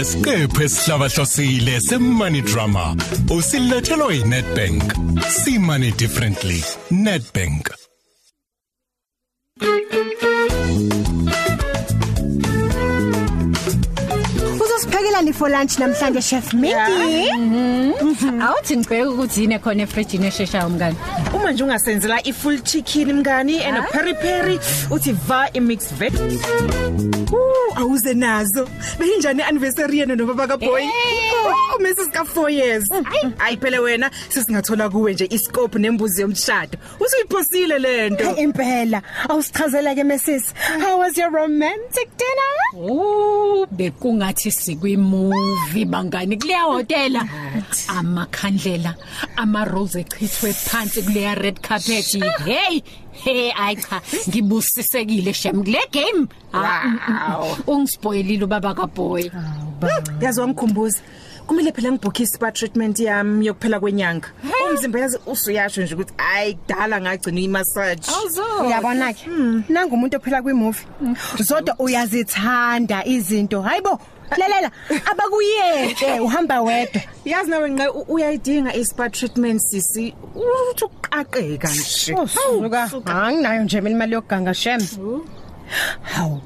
lesiqephu esihlabahlosile semoney drama. Usilethelwa yiNetbank simani differently. Netbank Uzosiphekelani for lunch namhlanje chef Mickey? Awuthi ngibheke ukuthi yini khona efrijini esheshayo mngani. uma nje ungasenzela i-full chicken mngani and a peri peri uthi va i-mixed veg. Uh, awuze nazo. Beyinjani anniversary yena nobaba kaBoy? Oh, Mrs ka 4 years. hayi hayi phela wena sesingathola kuwe nje iscope nembuzi yomshado usuyiphosile lento Impela, awusichazela ke Mrs. How was your romantic dinner? Oh, bekungathi sikwimovie bangani kuleya hotela. Amakhandlela, ama rose echithwe phansi kuleya red carpet. Hey, hey ay cha, ngibusisekile shem kule game. Ah, mm, mm, mm. Ungispoilile ubaba kaBoy. yazi wangikhumbuza kumele phela ngibhukhe spa treatment yami yokuphela kwenyanga umzimba yazi usuyasho nje ukuthi hayi kudala ngagcina i-massage Uyabona ke? Nanga umuntu ophila kwimovie. Zodwa uyazithanda izinto. Hayibo. Lalela, abakuyeke uhamba wedwa. yazi nawe nqa u- uyayidinga i-spa treatment sisi uthi uqaqeka nje Suka, anginayo nje mina imali yokuganga shem. Hawu.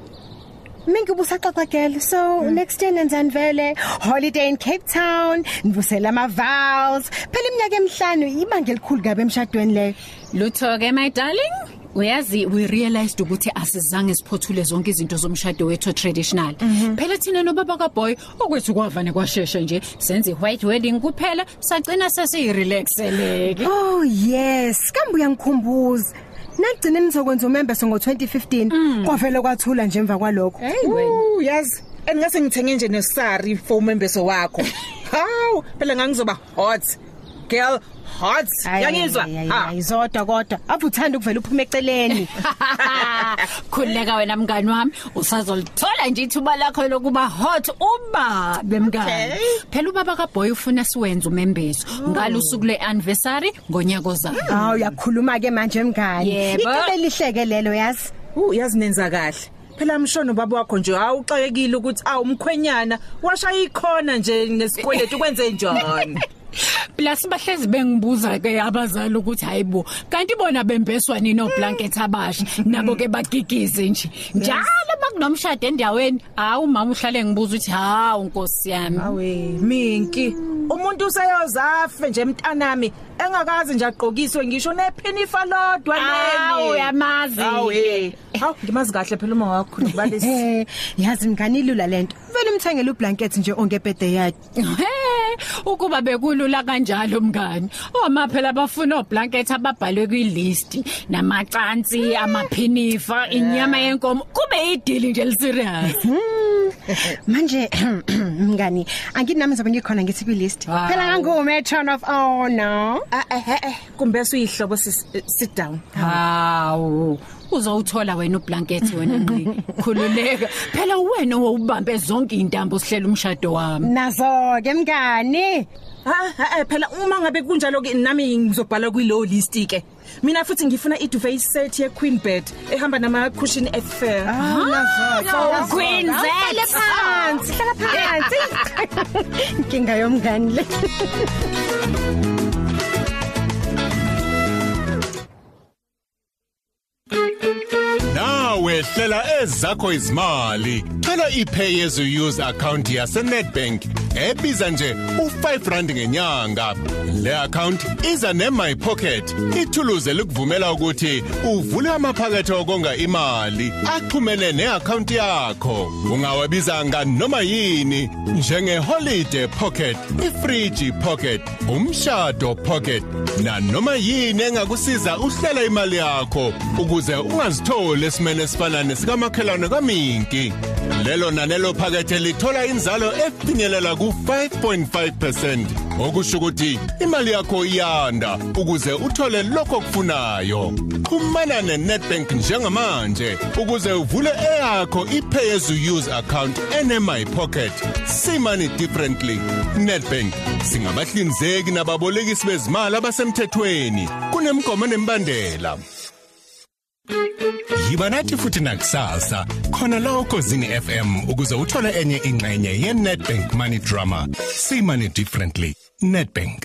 Mingi busaxaxa girl. So next year nenzani vele? Holiday in Cape Town, nivusela ama vows. Phela iminyaka emihlanu ibanga elikhulu kabe emshadweni leyo. Lutho ke my darling. Uyazi we realized ukuthi asizange siphothule zonke izinto zomshado wethu traditional. Phela thina nobaba kaBoy okwethu kwavane kwashesha nje senze white wedding kuphela sagcina sesirelaxeleke. Oh yes, kambe uyangikhumbuza. Nagcina nizokwenza umembeso ngo2015 kwavele kwathula nje emva kwalokho. Hey wena. Uh, yazi engase ngithenge nje nesari for umembeso wakho hawu phela ngangizoba hot girl hot yangizwa ha Ayizodwa kodwa avuthanda ukuvela uphume eceleni. Khuleka wena mngani wami usazolithola nje ithuba lakho lokuba hot uba bemngani. Phela ubaba kaBoy ufuna siwenze umembeso ngalusuku leanniversary ngonyaka ozayo. Hawu uyakhuluma ke manje mngani. Yebo. Icebe lihleke lelo yazi. Uh, yazi nenza kahle phela mshono baba wakho nje awuxakekile ukuthi awumkhwenyana washaya ikhona nje ngesikweletu kwenze njani Plus bahlezi bengibuza ke abazali ukuthi hayibo kanti bona bembeswa nini no blanket abasha nabo ke bagigize nje njalo bakunomshado endaweni hawu mama uhlale ngibuza ukuthi hawu nkosi yami awe minki umuntu useyozafe nje mntanami engakazi nje aqokiswe ngisho nephinifa lodwa Awu, uyamazi. awe hawu ngimazi kahle phela uma wakho nobalisi Eh, yazi mngani ilula lento. Vele umthengele ublanket nje ongebhede yakhe. He ukuba bekulula kanjalo mngani. Oma phela bafuna oblanket ababhalwe kwilist namacansi amaphinifa inyama yenkomo kube idili nje liserious. Manje mngani, anginami ngizobe ngikhona ngithi kwilist. Wow. Phela ngangume turn off oh no. Ah, eh eh, eh kumbe suyihlobo sis- eh, sit down Hawu uzowuthola wena ublanket wena nqi khululeka phela wena owubambe zonke intambo sihlela umshado wami Nazo ke mngani. Ah, ah, eh, phela uma ngabe kunjalo ke nami ngizobhala kwi-low list ke mina futhi ngifuna i-duvet set ye-queen bed ehamba nama-cushion affair Nazo. Queen Z. Hlala phansi, hlala phansi. Inkinga yomngani le. nawe hlela ezakho izimali thola ipay as you use account yase Nedbank ebiza nje u5 rand ngenyanga. Le account iza ne my pocket. Ithuluze likuvumela ukuthi uvule amaphakethe okonga imali axhumene neaccount yakho. Ungawabiza nganoma yini? Njenge holiday pocket ifriji pocket umshado pocket. Na noma yini engakusiza uhlela imali yakho ukuze ungazitholi esimene esifana nesikamakhelwane kaMinki. Lelo nanelo phakethe lithola inzalo efinyelela ku5.5% okusho ukuthi imali yakho iyanda ukuze uthole lokho okufunayo. Xhumana neNetbank njengamanje ukuze uvule eyakho ipay as you use account ene my pocket simani differently. Netbank singabahlinzeki nababolekisi bezimali abasemthethweni. Kunemgomo nembandela Yiba nathi futhi nakusasa khona la ukozini FM ukuze uthole enye ingxenye ye Nedbank Money Drama. See money differently. Nedbank